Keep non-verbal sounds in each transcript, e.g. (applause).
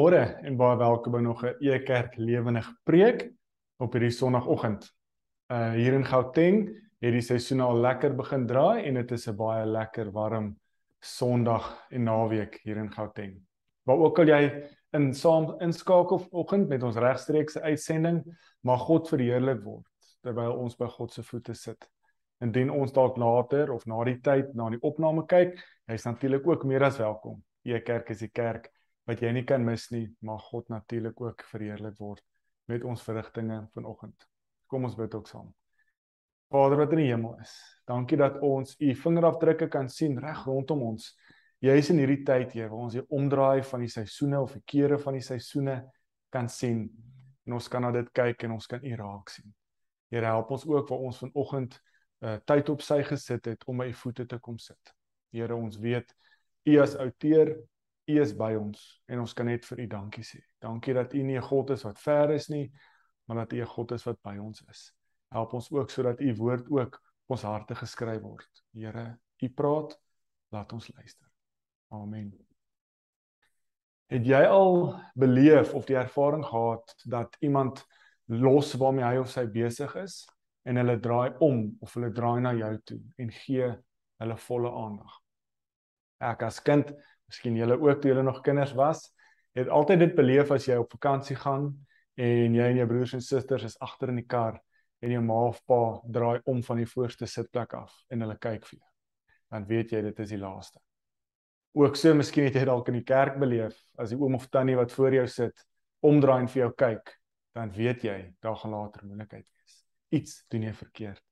Môre en baie welkom by nog 'n E-kerk lewendig preek op hierdie Sondagoggend. Uh hier in Gauteng het die seisoen al lekker begin draai en dit is 'n baie lekker warm Sondag en naweek hier in Gauteng. Waar ook al jy in saam inskakel vanoggend met ons regstreekse uitsending, mag God verheerlik word terwyl ons by God se voete sit. Indien ons dalk later of na die tyd na die opname kyk, hy's natuurlik ook meer as welkom. E-kerk is die kerk wat jy nie kan mis nie, mag God natuurlik ook verheerlik word met ons verrigtinge vanoggend. Kom ons bid ook saam. Vader wat in die hemel is, dankie dat ons u vingerafdrukke kan sien reg rondom ons. Jy is in hierdie tyd, Here, waar ons die omdraai van die seisoene of die keure van die seisoene kan sien en ons kan na dit kyk en ons kan u raak sien. Here, help ons ook waar ons vanoggend uh, tyd op sy gesit het om by u voete te kom sit. Here, ons weet u as outeur U is by ons en ons kan net vir U dankie sê. Dankie dat U nie 'n God is wat ver is nie, maar dat U 'n God is wat by ons is. Help ons ook sodat U woord ook ons harte geskryf word. Here, U praat, laat ons luister. Amen. Het jy al beleef of die ervaring gehad dat iemand los waarmee hy of sy besig is en hulle draai om of hulle draai na jou toe en gee hulle volle aandag? Ek as kind miskien julle ook toe julle nog kinders was, het altyd dit beleef as jy op vakansie gaan en jy en jou broers en susters is agter in die kar en jou ma of pa draai om van die voorste sitplek af en hulle kyk vir jou. Dan weet jy dit is die laaste. Ook so miskien het jy dalk in die kerk beleef as die oom of tannie wat voor jou sit omdraai en vir jou kyk, dan weet jy daar gaan later moeilikheid wees. Iets doen jy verkeerd.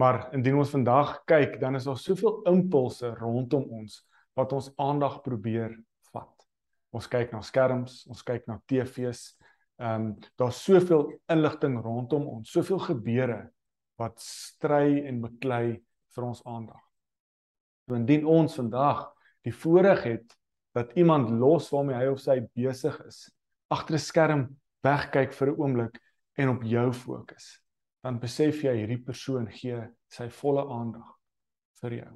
Maar indien ons vandag kyk, dan is daar soveel impulse rondom ons wat ons aandag probeer vat. Ons kyk na skerms, ons kyk na TV's. Ehm um, daar's soveel inligting rondom ons, soveel gebeure wat stry en beklei vir ons aandag. So indien ons vandag die voorreg het dat iemand los waarmee hy of sy besig is, agter 'n skerm wegkyk vir 'n oomblik en op jou fokus, dan besef jy hierdie persoon gee sy volle aandag vir jou.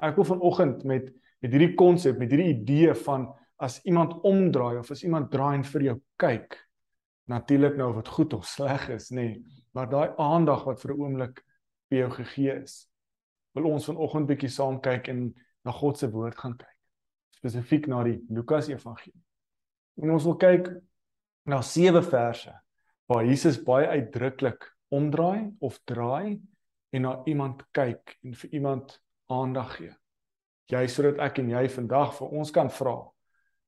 Ek wil vanoggend met met hierdie konsep, met hierdie idee van as iemand omdraai of as iemand draai en vir jou kyk, natuurlik nou of dit goed of sleg is, nê, nee, maar daai aandag wat vir 'n oomblik vir jou gegee is, wil ons vanoggend bietjie saam kyk en na God se woord gaan kyk. Spesifiek na die Lukas Evangelie. En ons wil kyk na sewe verse waar Jesus baie uitdruklik omdraai of draai en na iemand kyk en vir iemand aandag gee jy sodat ek en jy vandag vir ons kan vra.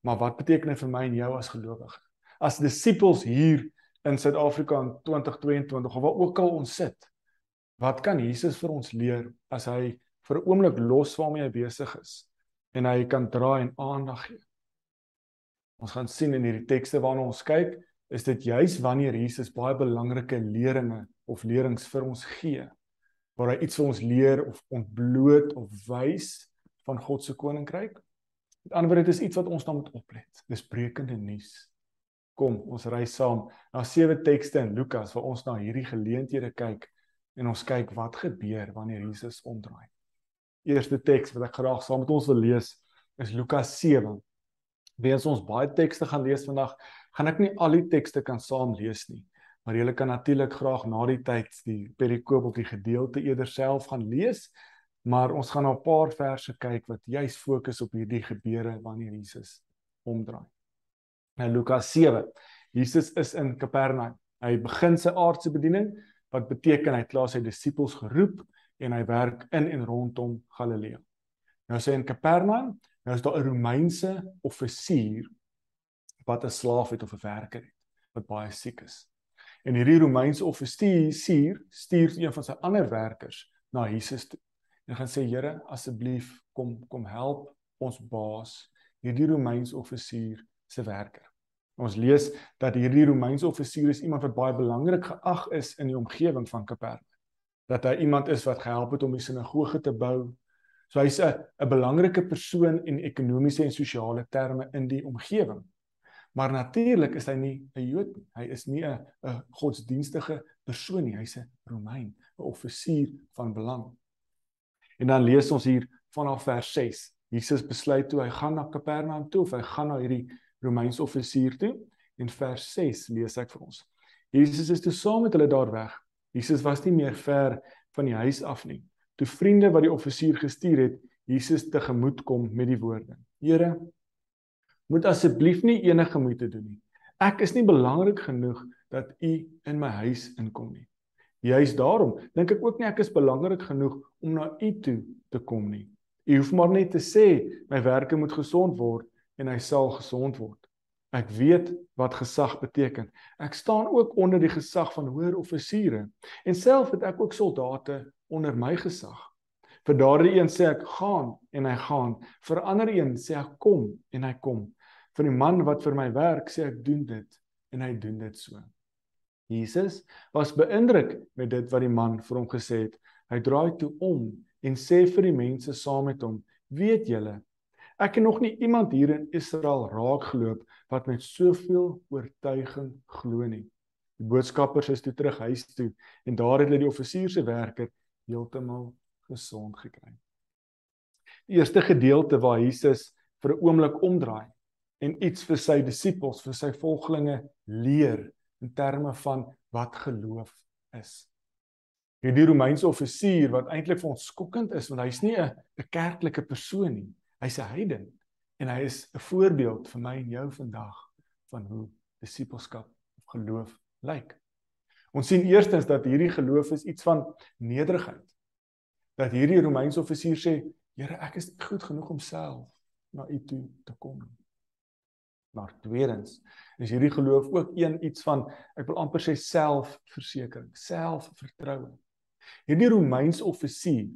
Maar wat beteken dit vir my en jou as gelowige? As disippels hier in Suid-Afrika in 2022 of waar ook al ons sit. Wat kan Jesus vir ons leer as hy vir 'n oomblik los waarmee hy besig is en hy kan draai en aandag gee? Ons gaan sien in hierdie tekste waarna ons kyk, is dit juis wanneer Jesus baie belangrike leringe of lerings vir ons gee waar hy iets vir ons leer of ontbloot of wys van God se koninkryk. Met ander woorde, dit is iets wat ons dan moet oplet. Dis brekende nuus. Kom, ons ry saam na sewe tekste in Lukas waar ons na hierdie geleenthede kyk en ons kyk wat gebeur wanneer Jesus omdraai. Eerste teks wat ek graag saam met ons wil lees is Lukas 7. Weens ons baie tekste gaan lees vandag, gaan ek nie al die tekste kan saam lees nie, maar julle kan natuurlik graag na die tyd die perikoop of die gedeelte eerder self gaan lees Maar ons gaan na 'n paar verse kyk wat juis fokus op hierdie gebeure wanneer Jesus omdraai. Nou Lukas 7. Jesus is in Kapernaum. Hy begin sy aardse bediening wat beteken hy klaar sy disippels geroep en hy werk in en rondom Galilea. Nou sê in Kapernaum, nou is daar 'n Romeinse offisier wat 'n slaaf het of 'n werker het wat baie siek is. En hierdie Romeinse offisier stuur een van sy ander werkers na Jesus toe en gaan sê Here asseblief kom kom help ons baas hierdie Romeinse offisier se werker. Ons lees dat hierdie Romeinse offisier is iemand wat baie belangrik geag is in die omgewing van Kapernaum. Dat hy iemand is wat gehelp het om die sinagoge te bou. So hy's 'n 'n belangrike persoon in ekonomiese en sosiale terme in die omgewing. Maar natuurlik is hy nie 'n Jood nie. Hy is nie 'n 'n godsdienstige persoon nie. Hy's 'n Romein, 'n offisier van belang. En dan lees ons hier vanaf vers 6. Jesus besluit toe hy gaan na Kapernaum toe of hy gaan na hierdie Romeinse offisier toe en vers 6 lees ek vir ons. Jesus is toe saam met hulle daar weg. Jesus was nie meer ver van die huis af nie. Toe vriende wat die offisier gestuur het, Jesus tegemoet kom met die woorde: Here, moet asseblief nie enige moeite doen nie. Ek is nie belangrik genoeg dat u in my huis inkom nie. Juist daarom dink ek ook nie ek is belangrik genoeg om na u toe te kom nie. U hoef maar net te sê my werke moet gesond word en hy sal gesond word. Ek weet wat gesag beteken. Ek staan ook onder die gesag van hoër offisiere en self het ek ook soldate onder my gesag. Vir daardie een sê ek gaan en hy gaan. Vir ander een sê ek kom en hy kom. Vir die man wat vir my werk sê ek doen dit en hy doen dit so. Jesus was beïndruk met dit wat die man vir hom gesê het. Hy draai toe om en sê vir die mense saam met hom: "Weet julle, ek het nog nie iemand hier in Israel raak geloop wat met soveel oortuiging glo nie." Die boodskappers is toe terug huis toe en daar het hulle die offisier se werker heeltemal gesond gekry. Die eerste gedeelte waar Jesus vir 'n oomblik omdraai en iets vir sy disippels, vir sy volgelinge leer in terme van wat geloof is hierdie Romeinse offisier wat eintlik vir ons skokkend is want hy's nie 'n 'n kerklike persoon nie. Hy's 'n heiden en hy is 'n voorbeeld vir my en jou vandag van hoe disippelskap of geloof lyk. Ons sien eerstens dat hierdie geloof is iets van nederigheid. Dat hierdie Romeinse offisier sê, "Here, ek is goed genoeg om self na u toe te kom." Maar tweedens is hierdie geloof ook een iets van ek wil amper sê selfversekering, selfvertroue. Hierdie Romeinse offisier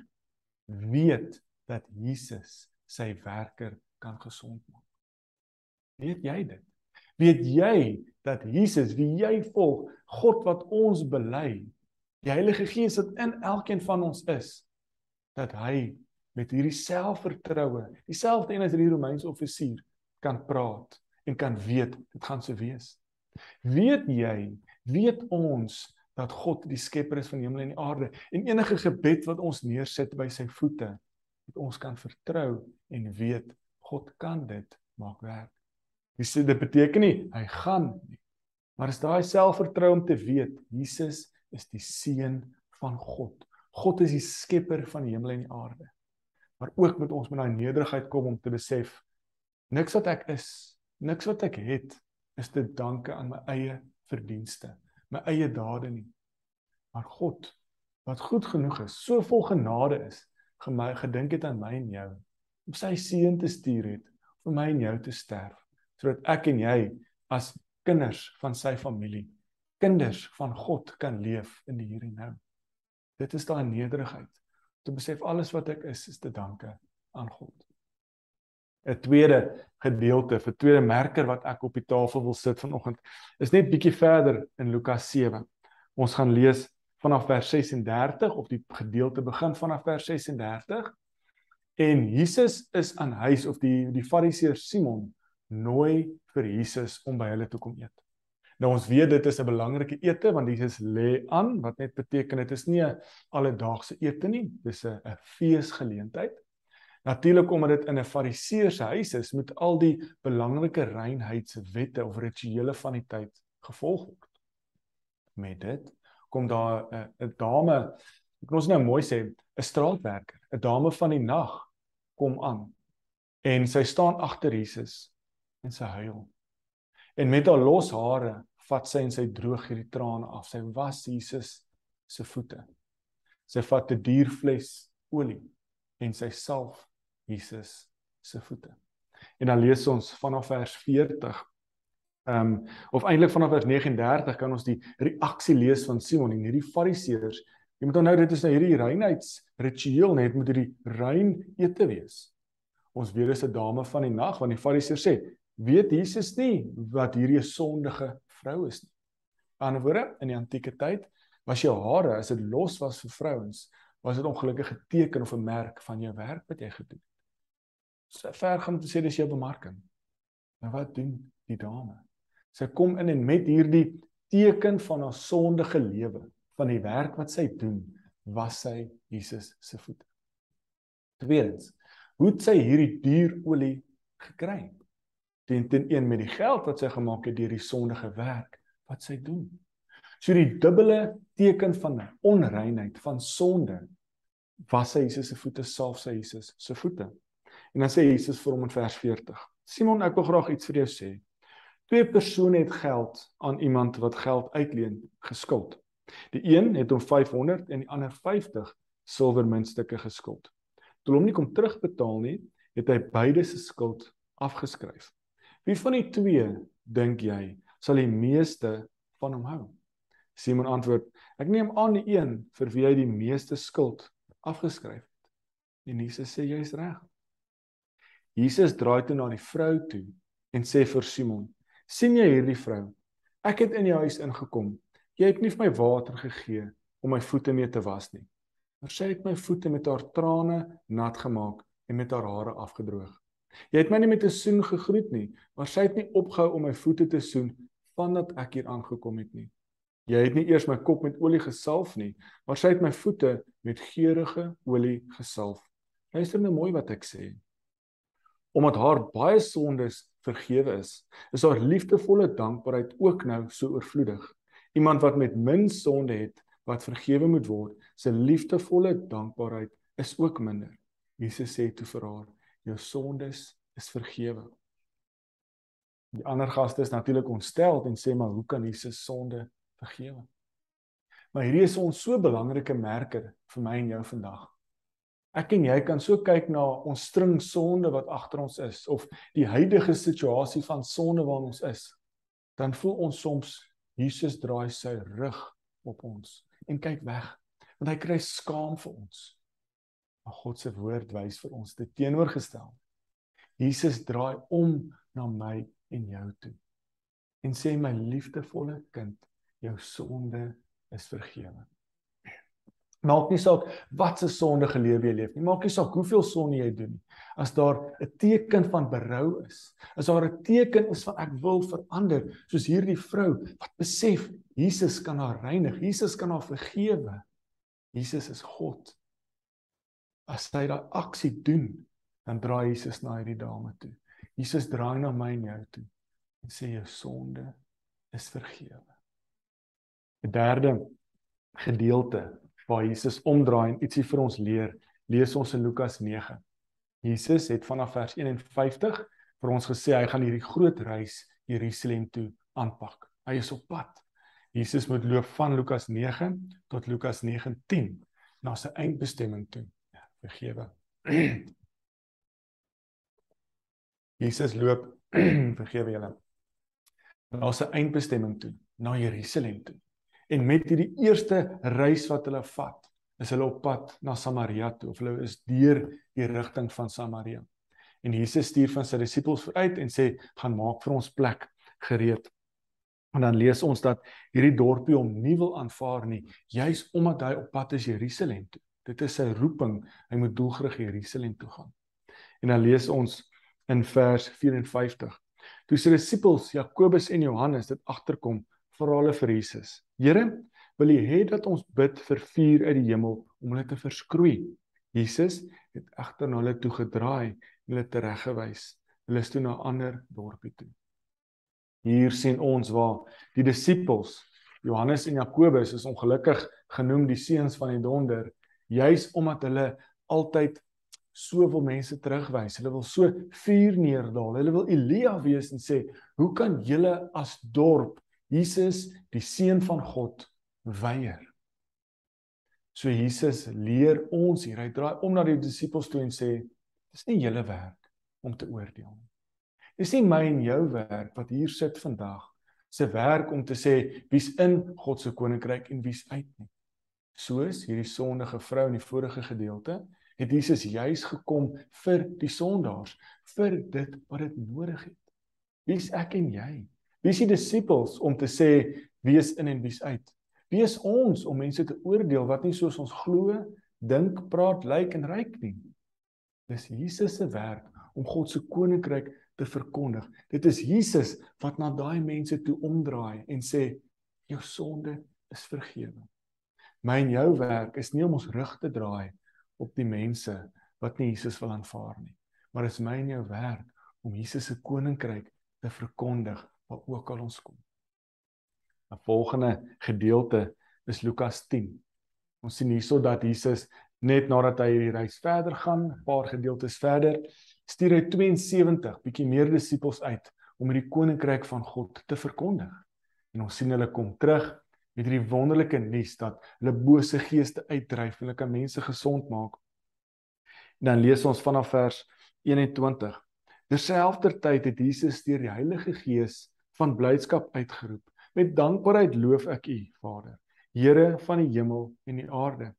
weet dat Jesus sy werker kan gesond maak. Weet jy dit? Weet jy dat Jesus wie jy volg, God wat ons bely, die Heilige Gees wat in elkeen van ons is, dat hy met hierdie selfvertroue, dieselfde een as hierdie Romeinse offisier kan praat en kan weet dit gaan so wees. Weet jy, weet ons dat God die skepper is van hemel en die aarde en enige gebed wat ons neersit by sy voete dat ons kan vertrou en weet God kan dit maak werk. Dis dit beteken nie hy gaan nie. Maar is daai selfvertroue om te weet Jesus is die seun van God. God is die skepper van die hemel en die aarde. Maar ook moet ons met daai nederigheid kom om te besef niks wat ek is, niks wat ek het is te danke aan my eie verdienste my eie dade nie. Maar God wat goed genoeg is, so vol genade is, gemy gedink het aan my en jou om sy seun te stuur het vir my en jou te sterf sodat ek en jy as kinders van sy familie, kinders van God kan leef in die hier en nou. Dit is daai nederigheid te besef alles wat ek is is te danke aan God. 'n tweede gedeelte, 'n tweede merker wat ek op die tafel wil sit vanoggend, is net bietjie verder in Lukas 7. Ons gaan lees vanaf vers 36 of die gedeelte begin vanaf vers 36. En Jesus is aan huis of die die Fariseer Simon nooi vir Jesus om by hulle toe kom eet. Nou ons weet dit is 'n belangrike ete want Jesus lê aan wat net beteken dit is nie 'n alledaagse ete nie, dis 'n feesgeleentheid. Natuurlik omdat dit in 'n Fariseer se huis is, moet al die belangrike reinheidswette of rituele van die tyd gevolg word. Met dit kom daar 'n 'n dame, ek kan ons nou mooi sê, 'n straatwerker, 'n dame van die nag kom aan en sy staan agter Jesus en sy huil. En met haar los hare vat sy en sy droog hierdie trane af. Sy was Jesus se voete. Sy vat 'n diervleis olie en sy salf Jesus se voete. En dan lees ons vanaf vers 40. Ehm um, of eintlik vanaf vers 39 kan ons die reaksie lees van Simon en hierdie Fariseërs. Jy moet onthou dit is nou hierdie reinheidsritueel net moet hierdie rein ete wees. Ons weet dis 'n dame van die nag want die Fariseërs sê, weet Jesus nie wat hierdie sondige vrou is nie. Aan die ander woorde in die antieke tyd was jou hare as dit los was vir vrouens, was dit ongelukkig 'n teken of 'n merk van jou werk wat jy gedoen het so ver gaan om te sê dis jou bemarking. Nou wat doen die dame? Sy kom in en met hierdie teken van haar sondige lewe, van die werk wat sy doen, was sy Jesus se voete. Tweedens, hoe het sy hierdie duur olie gekry? teen teen een met die geld wat sy gemaak het deur die sondige werk wat sy doen. So die dubbele teken van onreinheid, van sonde, was hy Jesus se voete, salf sy Jesus se voete. En dan sê Jesus vir hom in vers 40: Simon, ek wil graag iets vir jou sê. Twee persone het geld aan iemand wat geld uitleen geskuld. Die een het hom 500 en die ander 50 silwermuntstukke geskuld. Toe hom nie kom terugbetaal nie, het hy beide se skuld afgeskryf. Wie van die twee dink jy sal die meeste van hom hou? Simon antwoord: Ek neem aan die een vir wie hy die meeste skuld afgeskryf het. En Jesus sê jy's reg. Jesus draai toe na die vrou toe en sê vir Simon: "Sien jy hierdie vrou? Ek het in die huis ingekom. Jy het nie vir my water gegee om my voete mee te was nie. Maar sy het my voete met haar trane nat gemaak en met haar hare afgedroog. Jy het my nie met 'n soen gegroet nie, maar sy het nie opgehou om my voete te soen vandat ek hier aangekom het nie. Jy het nie eers my kop met olie gesalf nie, maar sy het my voete met geurende olie gesalf. Luister nou mooi wat ek sê. Omdat haar baie sondes vergewe is, is haar liefdevolle dankbaarheid ook nou so oorvloedig. Iemand wat met min sonde het, wat vergewe moet word, se liefdevolle dankbaarheid is ook minder. Jesus sê toe vir haar: "Jou sondes is vergewe." Die ander gaste is natuurlik ontstel en sê: "Maar hoe kan Jesus sonde vergewe?" Maar hierdie is ons so belangrike merker vir my en jou vandag. Ek en jy kan so kyk na ons string sonde wat agter ons is of die huidige situasie van sonde waarin ons is. Dan voel ons soms Jesus draai sy rug op ons en kyk weg want hy kry skaam vir ons. Maar God se woord wys vir ons dit teenoorgestel. Jesus draai om na my en jou toe en sê my liefdevolle kind, jou sonde is vergewe. Maak nie saak wat se sonde gelewe jy leef nie. Maak nie saak hoeveel sonde jy doen nie. As daar 'n teken van berou is, as daar 'n teken is van ek wil verander, soos hierdie vrou wat besef Jesus kan haar reinig, Jesus kan haar vergewe. Jesus is God. As hy daai aksie doen, dan draai Jesus na hierdie dame toe. Jesus draai na my en jou toe en sê jou sonde is vergewe. 'n Derde gedeelte waar Jesus omdraai en ietsie vir ons leer, lees ons in Lukas 9. Jesus het vanaf vers 51 vir ons gesê hy gaan hierdie groot reis Jerusalem toe aanpak. Hy is op pad. Jesus moet loop van Lukas 9 tot Lukas 19 na sy eindbestemming toe. Ja, vergewe. (clears throat) Jesus loop (clears throat) vergewe julle. Na sy eindbestemming toe, na Jerusalem toe. En met hierdie eerste reis wat hulle vat, is hulle op pad na Samaria toe of hulle is deur die rigting van Samaria. En Jesus stuur van sy disippels vooruit en sê gaan maak vir ons plek gereed. En dan lees ons dat hierdie dorpie hom nie wil aanvaar nie, juis omdat hy op pad is Jerusalem toe. Dit is sy roeping, hy moet doelgerig Jerusalem toe gaan. En dan lees ons in vers 54. Toe sy disippels Jakobus en Johannes dit agterkom, vra hulle vir Jesus: "Here, wil U hê dat ons bid vir vuur uit die hemel om hulle te verskroei?" Jesus het agter hulle toe gedraai en hulle tereggewys. Hulle is toe na 'n ander dorpie toe. Hier sien ons waar die disippels Johannes en Jakobus is ongelukkig genoem die seuns van die donder, juis omdat hulle altyd soveel mense terugwys. Hulle wil so vuur neerdal. Hulle wil Elia wees en sê, "Hoe kan julle as dorp Jesus, die seun van God, weier. So Jesus leer ons hier. Hy draai om na die disippels toe en sê: "Dis nie julle werk om te oordeel nie. Dis nie my en jou werk wat hier sit vandag se werk om te sê wie's in God se koninkryk en wie's uit nie." Soos hierdie sondige vrou in die vorige gedeelte, het Jesus juis gekom vir die sondaars, vir dit wat dit nodig het. Wie's ek en jy? Wie is die disippels om te sê wie is in en wie is uit? Wie is ons om mense te oordeel wat nie soos ons glo, dink, praat, lyk en ryk nie? Dis Jesus se werk om God se koninkryk te verkondig. Dit is Jesus wat na daai mense toe omdraai en sê jou sonde is vergewe. My en jou werk is nie om ons rug te draai op die mense wat nie Jesus wil aanvaar nie, maar is my en jou werk om Jesus se koninkryk te verkondig waar ook al ons kom. 'n Volgende gedeelte is Lukas 10. Ons sien hierso dat Jesus net nadat hy die reis verder gaan, 'n paar gedeeltes verder, stuur hy 72 bietjie meer disippels uit om die koninkryk van God te verkondig. En ons sien hulle kom terug met hierdie wonderlike nuus dat hulle bose geeste uitdryf, hulle kan mense gesond maak. En dan lees ons vanaf vers 21. Terselfdertyd het Jesus deur die Heilige Gees van blydskap uitgeroep: "Met dankbaarheid loof ek U, Vader, Here van die hemel en die aarde.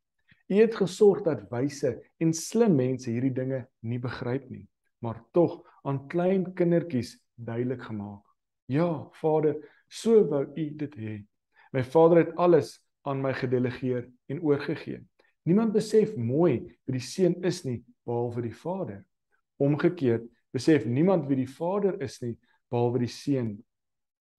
U het gesorg dat wyse en slim mense hierdie dinge nie begryp nie, maar tog aan klein kindertjies duidelik gemaak. Ja, Vader, so wou U dit hê. My Vader het alles aan my gedelegeer en oorgegee. Niemand besef mooi wie die seun is nie behalwe die Vader. Omgekeerd, besef niemand wie die Vader is nie behalwe die seun.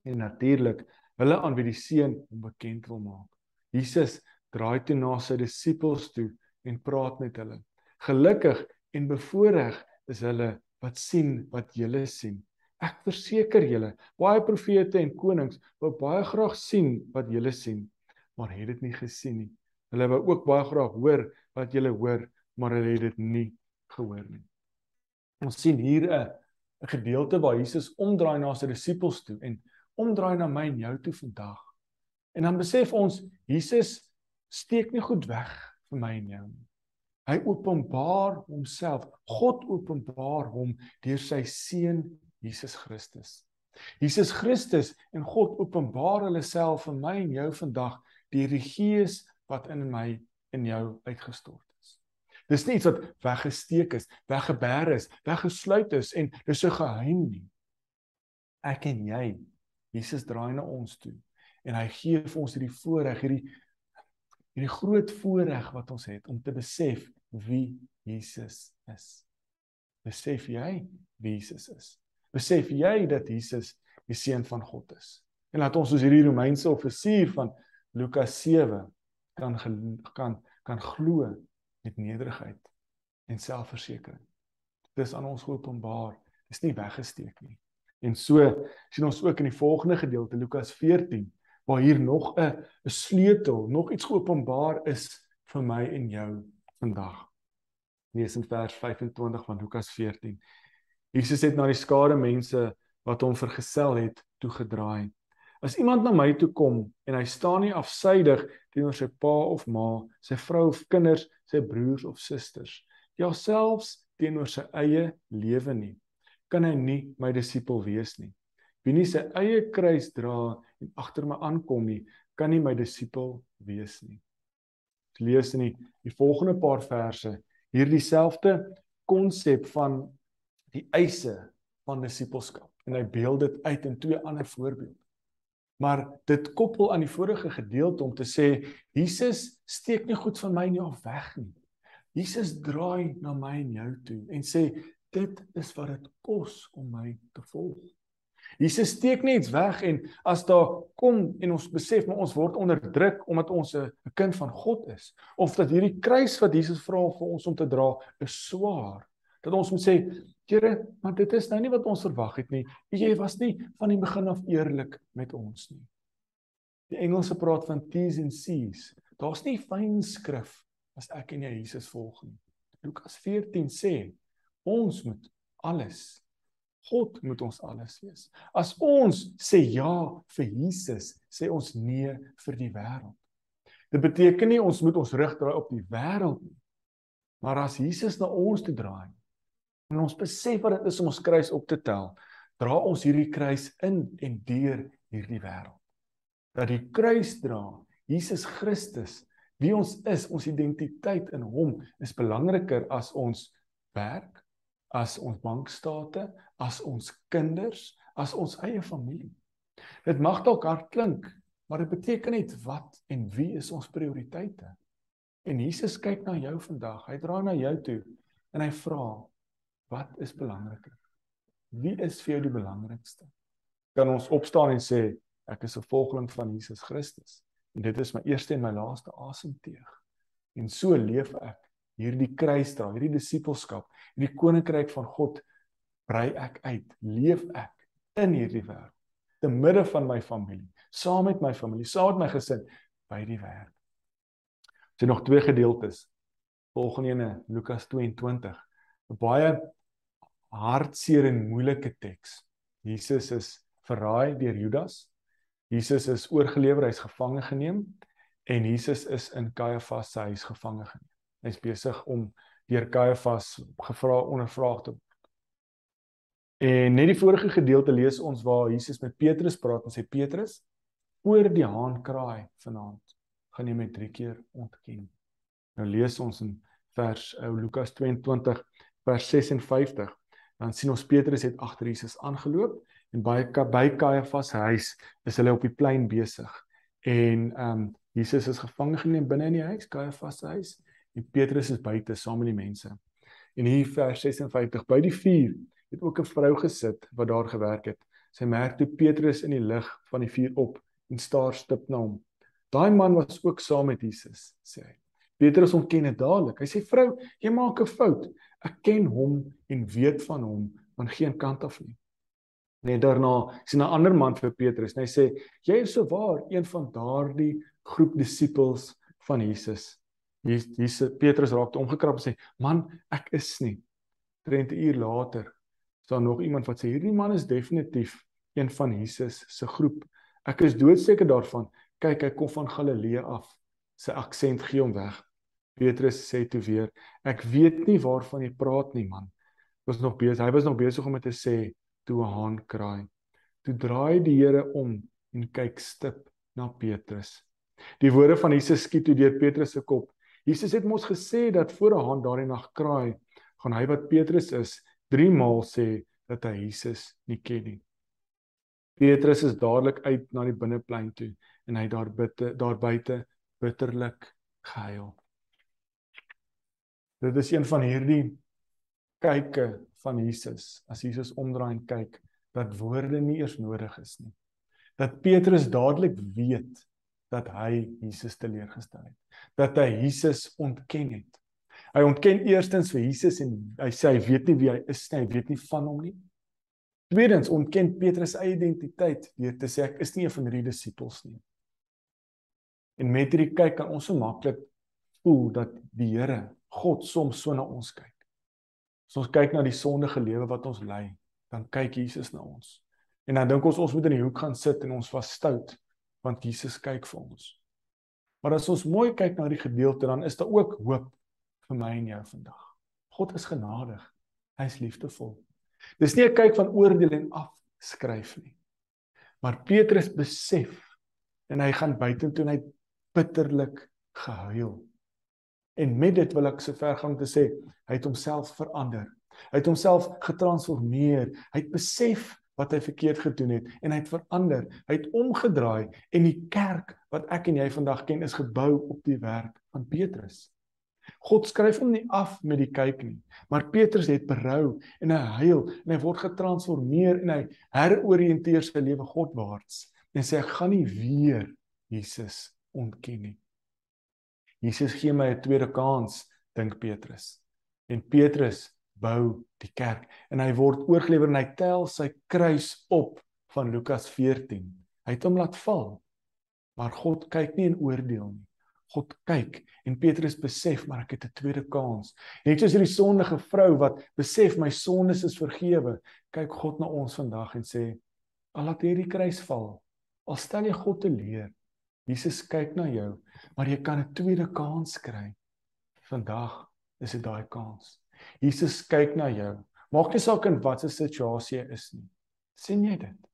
En natuurlik, hulle aan wie die seun hom bekend wil maak. Jesus draai toe na sy disippels toe en praat met hulle. Gelukkig en bevoorreg is hulle wat sien wat julle sien. Ek verseker julle, baie profete en konings wou baie graag sien wat julle sien, maar het dit nie gesien nie. Hulle wou ook baie graag hoor wat julle hoor, maar hulle het dit nie gehoor nie. Ons sien hier 'n 'n gedeelte waar Jesus omdraai na sy disippels toe en omdraai na my en jou toe vandag. En dan besef ons Jesus steek nie goed weg vir my en jou nie. Hy openbaar homself. God openbaar hom deur sy seun Jesus Christus. Jesus Christus en God openbaar hulle self vir my en jou vandag deur die Gees wat in my en jou uitgestort is. Dis nie iets wat weggesteek is, weggeber is, weggesluit is en dis 'n geheim nie. Ek en jy, Jesus draai na ons toe en hy gee vir ons hierdie voorreg, hierdie hierdie groot voorreg wat ons het om te besef wie Jesus is. Besef jy wie Jesus is? Besef jy dat Jesus die seun van God is? En laat ons soos hierdie Romeinse offisier van Lukas kan kan kan glo met nederigheid en selfversekering. Dit is aan ons geopenbaar. Dit is nie weggesteek nie. En so sien ons ook in die volgende gedeelte Lukas 14 waar hier nog 'n 'n sleutel, nog iets geopenbaar is vir my en jou vandag. Lees in vers 25 van Lukas 14. Jesus het na die skare mense wat hom vergesel het toegedraai. As iemand na my toe kom en hy staan nie afsydig teenoor sy pa of ma, sy vrou of kinders, sy broers of susters, ja selfs teenoor sy eie lewe nie, kan hy nie my disipel wees nie. Wie nie sy eie kruis dra en agter my aankom nie, kan nie my disipel wees nie. Ek lees in die, die volgende paar verse hierdie selfde konsep van die eise van disipelskap en hy beeld dit uit in twee ander voorbeelde. Maar dit koppel aan die vorige gedeelte om te sê Jesus steek nie goed van my nie af weg nie. Jesus draai na my en jou toe en sê dit is wat dit kos om my te volg. Jesus steek nie iets weg en as daar kom en ons besef maar ons word onderdruk omdat ons 'n kind van God is of dat hierdie kruis wat Jesus vra vir ons om te dra is swaar dat ons moet sê Here, maar dit is nou nie wat ons verwag het nie. Jy was nie van die begin af eerlik met ons nie. Die Engelse praat van T's and C's. Daar's nie fyn skrif as ek en jy Jesus volg nie. Lukas 14 sê ons moet alles God moet ons alles wees. As ons sê ja vir Jesus, sê ons nee vir die wêreld. Dit beteken nie ons moet ons rug draai op die wêreld nie. Maar as Jesus na ons toe draai, En ons besef wat dit is om ons kruis op te tel. Dra ons hierdie kruis in en deur hierdie wêreld. Dat die kruis dra, Jesus Christus, wie ons is, ons identiteit in hom is belangriker as ons werk, as ons bankstate, as ons kinders, as ons eie familie. Dit mag dalk hard klink, maar dit beteken net wat en wie is ons prioriteite? En Jesus kyk na jou vandag. Hy dra na jou toe en hy vra, Wat is belangriker? Wie is vir jou die belangrikste? Kan ons opstaan en sê ek is 'n volgeling van Jesus Christus en dit is my eerste en my laaste asemteug. En so leef ek hierdie kruisdra, hierdie disipelskap, hierdie koninkryk van God brei ek uit, leef ek in hierdie wêreld, te midde van my familie, saam met my familie, saam met my gesin by die werk. Dit so nog twee gedeeltes. Volgende ene Lukas 22. 'n Baie hartseer en moeilike teks. Jesus is verraai deur Judas. Jesus is oorgelewer, hy's gevange geneem en Jesus is in Kajafas se huis gevange geneem. Hy's besig om deur Kajafas gevra ondervraag te word. En net die vorige gedeelte lees ons waar Jesus met Petrus praat en sê Petrus, oor die haan kraai vanaand gaan jy my 3 keer ontken. Nou lees ons in vers ou Lukas 22 vers 56. Dan sien ons Petrus het agter Jesus aangeloop en by by Kajafas huis is hulle op die plein besig. En ehm um, Jesus is gevange geneem binne in die huis, Kajafas se huis, en Petrus is buite saam met die mense. En hier vers 56 by die vuur het ook 'n vrou gesit wat daar gewerk het. Sy merk toe Petrus in die lig van die vuur op en staar stip na hom. Daai man was ook saam met Jesus, sê hy. Petrus ontken dit dadelik. Hy sê vrou, jy maak 'n fout. Ek ken hom en weet van hom van geen kant af nie. Net daarna sien 'n ander man vir Petrus en hy sê jy is so waar een van daardie groep disippels van Jesus. Hier hier Petrus raak omgekrap en sê man, ek is nie. 30 uur later daar nog iemand wat sê hierdie man is definitief een van Jesus se groep. Ek is doodseker daarvan. Kyk, hy kom van Galilea af. Sy aksent gee hom weg. Petrus sê toe weer, ek weet nie waarvan jy praat nie, man. Was nog besig. Hy was nog besig om te sê toe 'n haan kraai. Toe draai die Here om en kyk stip na Petrus. Die woorde van Jesus skiet toe deur Petrus se kop. Jesus het mos gesê dat voor 'n haan daardie nag kraai, gaan hy wat Petrus is 3 maal sê dat hy Jesus nie ken nie. Petrus is dadelik uit na die binneplein toe en hy daar bitte daar buite bitterlik gehuil. Dit is een van hierdie kyke van Jesus as Jesus omdraai en kyk dat woorde nie eers nodig is nie. Dat Petrus dadelik weet dat hy Jesus teleurgestel het. Dat hy Jesus ontken het. Hy ontken eerstens vir Jesus en hy sê hy weet nie wie hy is nie, hy weet nie van hom nie. Tweedens ontken Petrus sy identiteit deur te sê ek is nie een van hierdie disippels nie. En met hierdie kyk kan ons so maklik voel dat die Here, God soms so na ons kyk. As ons kyk na die sondige lewe wat ons lei, dan kyk Jesus na ons. En dan dink ons ons moet in die hoek gaan sit en ons was stout want Jesus kyk vir ons. Maar as ons mooi kyk na die gedeelte dan is daar ook hoop vir my en jou vandag. God is genadig. Hy is liefdevol. Dis nie 'n kyk van oordeel en afskryf nie. Maar Petrus besef en hy gaan buitentoe en hy bitterlik gehuil. En met dit wil ek so ver gaan te sê, hy het homself verander. Hy het homself getransformeer. Hy het besef wat hy verkeerd gedoen het en hy het verander. Hy het omgedraai en die kerk wat ek en jy vandag ken is gebou op die werk van Petrus. God skryf hom nie af met die kyk nie. Maar Petrus het berou en hy huil en hy word getransformeer en hy heroriënteer sy lewe Godwaarts en sê ek gaan nie weer Jesus ontken nie. Jesus gee my 'n tweede kans, dink Petrus. En Petrus bou die kerk en hy word oorgelewer en hy tel sy kruis op van Lukas 14. Hy het hom laat val. Maar God kyk nie en oordeel nie. God kyk en Petrus besef maar ek het 'n tweede kans. Net soos hierdie sondige vrou wat besef my sondes is vergewe, kyk God na ons vandag en sê al laat hierdie kruis val, al stel jy God te leer. Jesus kyk na jou, maar jy kan 'n tweede kans kry. Vandag is dit daai kans. Jesus kyk na jou. Maak nie saak in watter situasie jy is nie. sien jy dit?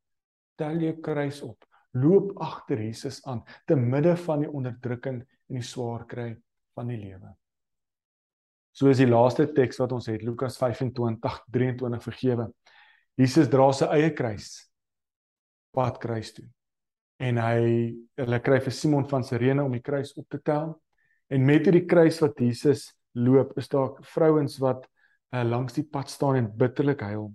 Tel jou kruis op. Loop agter Jesus aan te midde van die onderdrukking en die swaar kry van die lewe. So is die laaste teks wat ons het Lukas 25:23 vergewe. Jesus dra sy eie kruis pad kruis toe. En hy hulle kry vir Simon van Sirene om die kruis op te tel. En met hierdie kruis wat Jesus loop, is daar vrouens wat uh, langs die pad staan en bitterlik huil.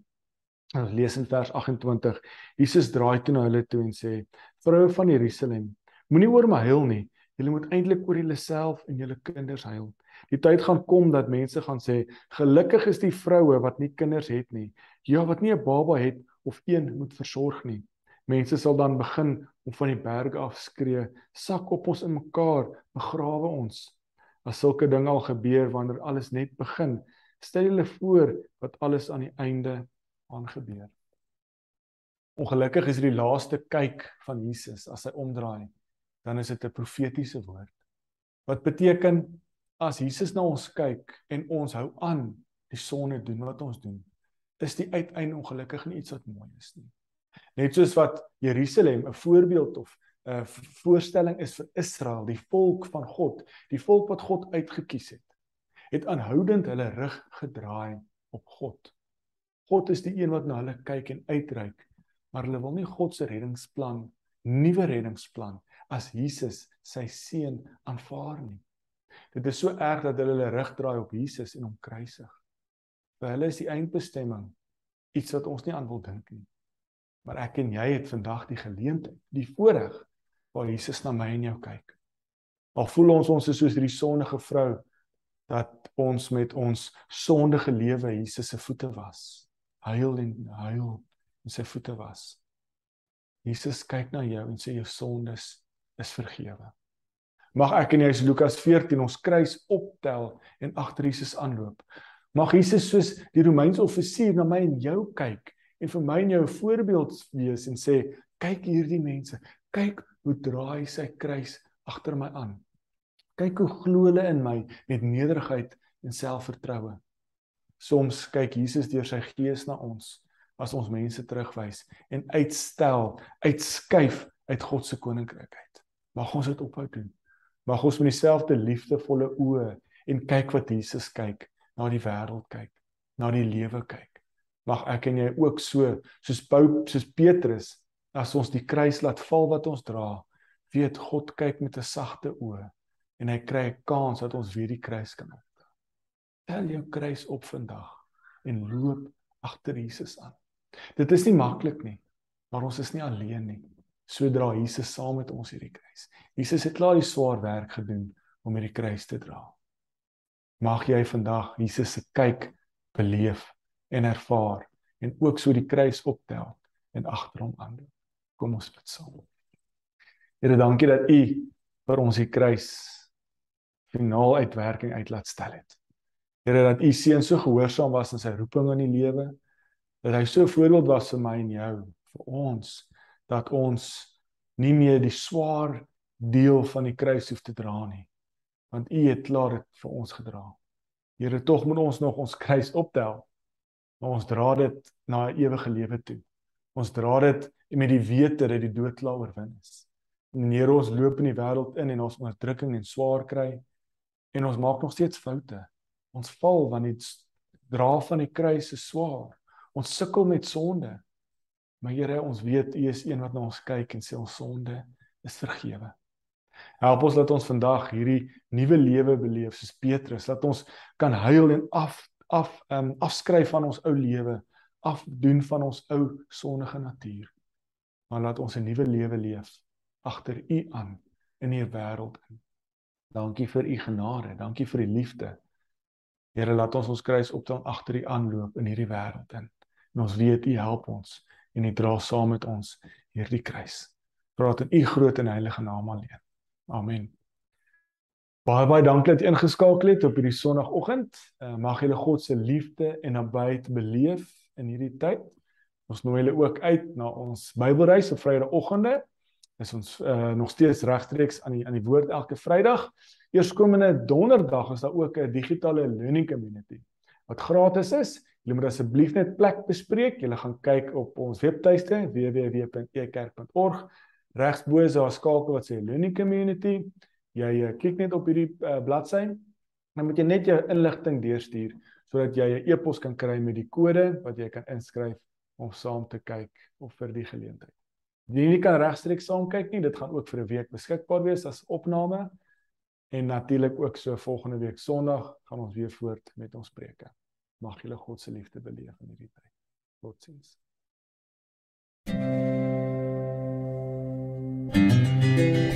Ons lees in vers 28. Jesus draai toe na hulle toe en sê: "Vroue van Jerusalem, moenie oor my huil nie, Julle moet eintlik oor julleself en julle kinders huil. Die tyd gaan kom dat mense gaan sê, gelukkig is die vroue wat nie kinders het nie. Ja, wat nie 'n baba het of een moet versorg nie. Mense sal dan begin om van die berge af skree, sak op ons in mekaar, begrawe ons. As sulke dinge al gebeur wanneer alles net begin, stel julle voor wat alles aan die einde aangebeur. Ongelukkig is dit die laaste kyk van Jesus as hy omdraai, dan is dit 'n profetiese woord. Wat beteken as Jesus na ons kyk en ons hou aan die sonde doen wat ons doen, is die uiteinde ongelukkig nie iets wat mooi is nie. Net soos wat Jerusalem 'n voorbeeld of 'n voorstelling is vir Israel, die volk van God, die volk wat God uitgekies het, het aanhoudend hulle rug gedraai op God. God is die een wat na hulle kyk en uitreik, maar hulle wil nie God se reddingsplan, nuwe reddingsplan as Jesus sy seun aanvaar nie. Dit is so erg dat hulle hulle rug draai op Jesus en hom kruisig. Vir hulle is die eindbestemming iets wat ons nie aan wil dink nie. Maar ek en jy het vandag die geleentheid, die voorreg waar Jesus na my en jou kyk. Al voel ons ons is soos hierdie sondige vrou dat ons met ons sondige lewe Jesus se voete was. Huil en huil en sy voete was. Jesus kyk na jou en sê jou sondes is vergewe. Mag ek en jy as Lukas 14 ons kruis optel en agter Jesus aanloop. Mag Jesus soos die Romeinse offisier na my en jou kyk en vir my en jou 'n voorbeeld wees en sê kyk hierdie mense kyk hoe draai sy kruis agter my aan? Kyk hoe glo hulle in my met nederigheid en selfvertroue soms kyk Jesus deur sy gees na ons as ons mense terugwys en uitstel uitskuif uit God se koninkryk uit. Mag ons dit ophou doen. Mag ons met dieselfde liefdevolle oë en kyk wat Jesus kyk na die wêreld kyk na die lewe kyk. Mag ek en jy ook so soos Pau soos Petrus as ons die kruis laat val wat ons dra weet God kyk met 'n sagte oë en hy kry 'n kans dat ons weer die kruis kan opdra. Tel jou kruis op vandag en loop agter Jesus aan. Dit is nie maklik nie, maar ons is nie alleen nie. Sodra Jesus saam met ons hierdie kruis. Jesus het klaar die swaar werk gedoen om hierdie kruis te dra. Mag jy vandag Jesus se kyk beleef en ervaar en ook so die kruis optel en agter hom aan. Kom ons bid saam. Here, dankie dat U vir ons die kruis finaal uitwerking uit laat stel het. Here, dat U seun so gehoorsaam was in sy roeping in die lewe, dat hy so voorbeeld was vir my en jou, vir ons, dat ons nie meer die swaar deel van die kruis hoef te dra nie, want U het klaar dit vir ons gedra. Here, tog moet ons nog ons kruis optel maar ons dra dit na 'n ewige lewe toe. Ons dra dit met die wete dat die dood klaar oorwin is. Wanneer ons loop in die wêreld in en ons onderdrukking en swaar kry en ons maak nog steeds foute. Ons val want die dra van die kruis is swaar. Ons sukkel met sonde. Maar Here, ons weet U is een wat na ons kyk en sê ons sonde is vergewe. Help ons dat ons vandag hierdie nuwe lewe beleef soos Petrus, dat ons kan huil en af af um afskryf van ons ou lewe, afdoen van ons ou sondige natuur. Maar laat ons 'n nuwe lewe leef agter U aan in hierdie wêreld in. Dankie vir U genade, dankie vir U liefde. Here, laat ons ons kruis optel agter U aanloop in hierdie wêreld in. En ons weet U help ons en U dra saam met ons hierdie kruis. Praat in U groot en heilige naam alleen. Amen. Baie baie dankie dat jy ingeskakel het op hierdie sonoggend. Uh, mag julle God se liefde en nabyheid beleef in hierdie tyd. Ons nooi julle ook uit na ons Bybelreis op Vrydagoggende. Is ons uh, nog steeds regstreeks aan die aan die woord elke Vrydag. Eerskomende Donderdag is daar ook 'n digitale learning community wat gratis is. Julle moet asseblief net plek bespreek. Julle gaan kyk op ons webtuiste www.ekerk.org. Regsbo is daar 'n skakel wat sê learning community jy uh, kyk net op hierdie uh, bladsy dan moet jy net jou inligting deurstuur sodat jy 'n e-pos kan kry met die kode wat jy kan inskryf om saam te kyk of vir die geleentheid. Jy nie kan regstreeks saam kyk nie, dit gaan ook vir 'n week beskikbaar wees as opname en natuurlik ook so volgende week Sondag gaan ons weer voort met ons preke. Mag julle God se liefde beleef in hierdie tyd. Totsiens. Thank you.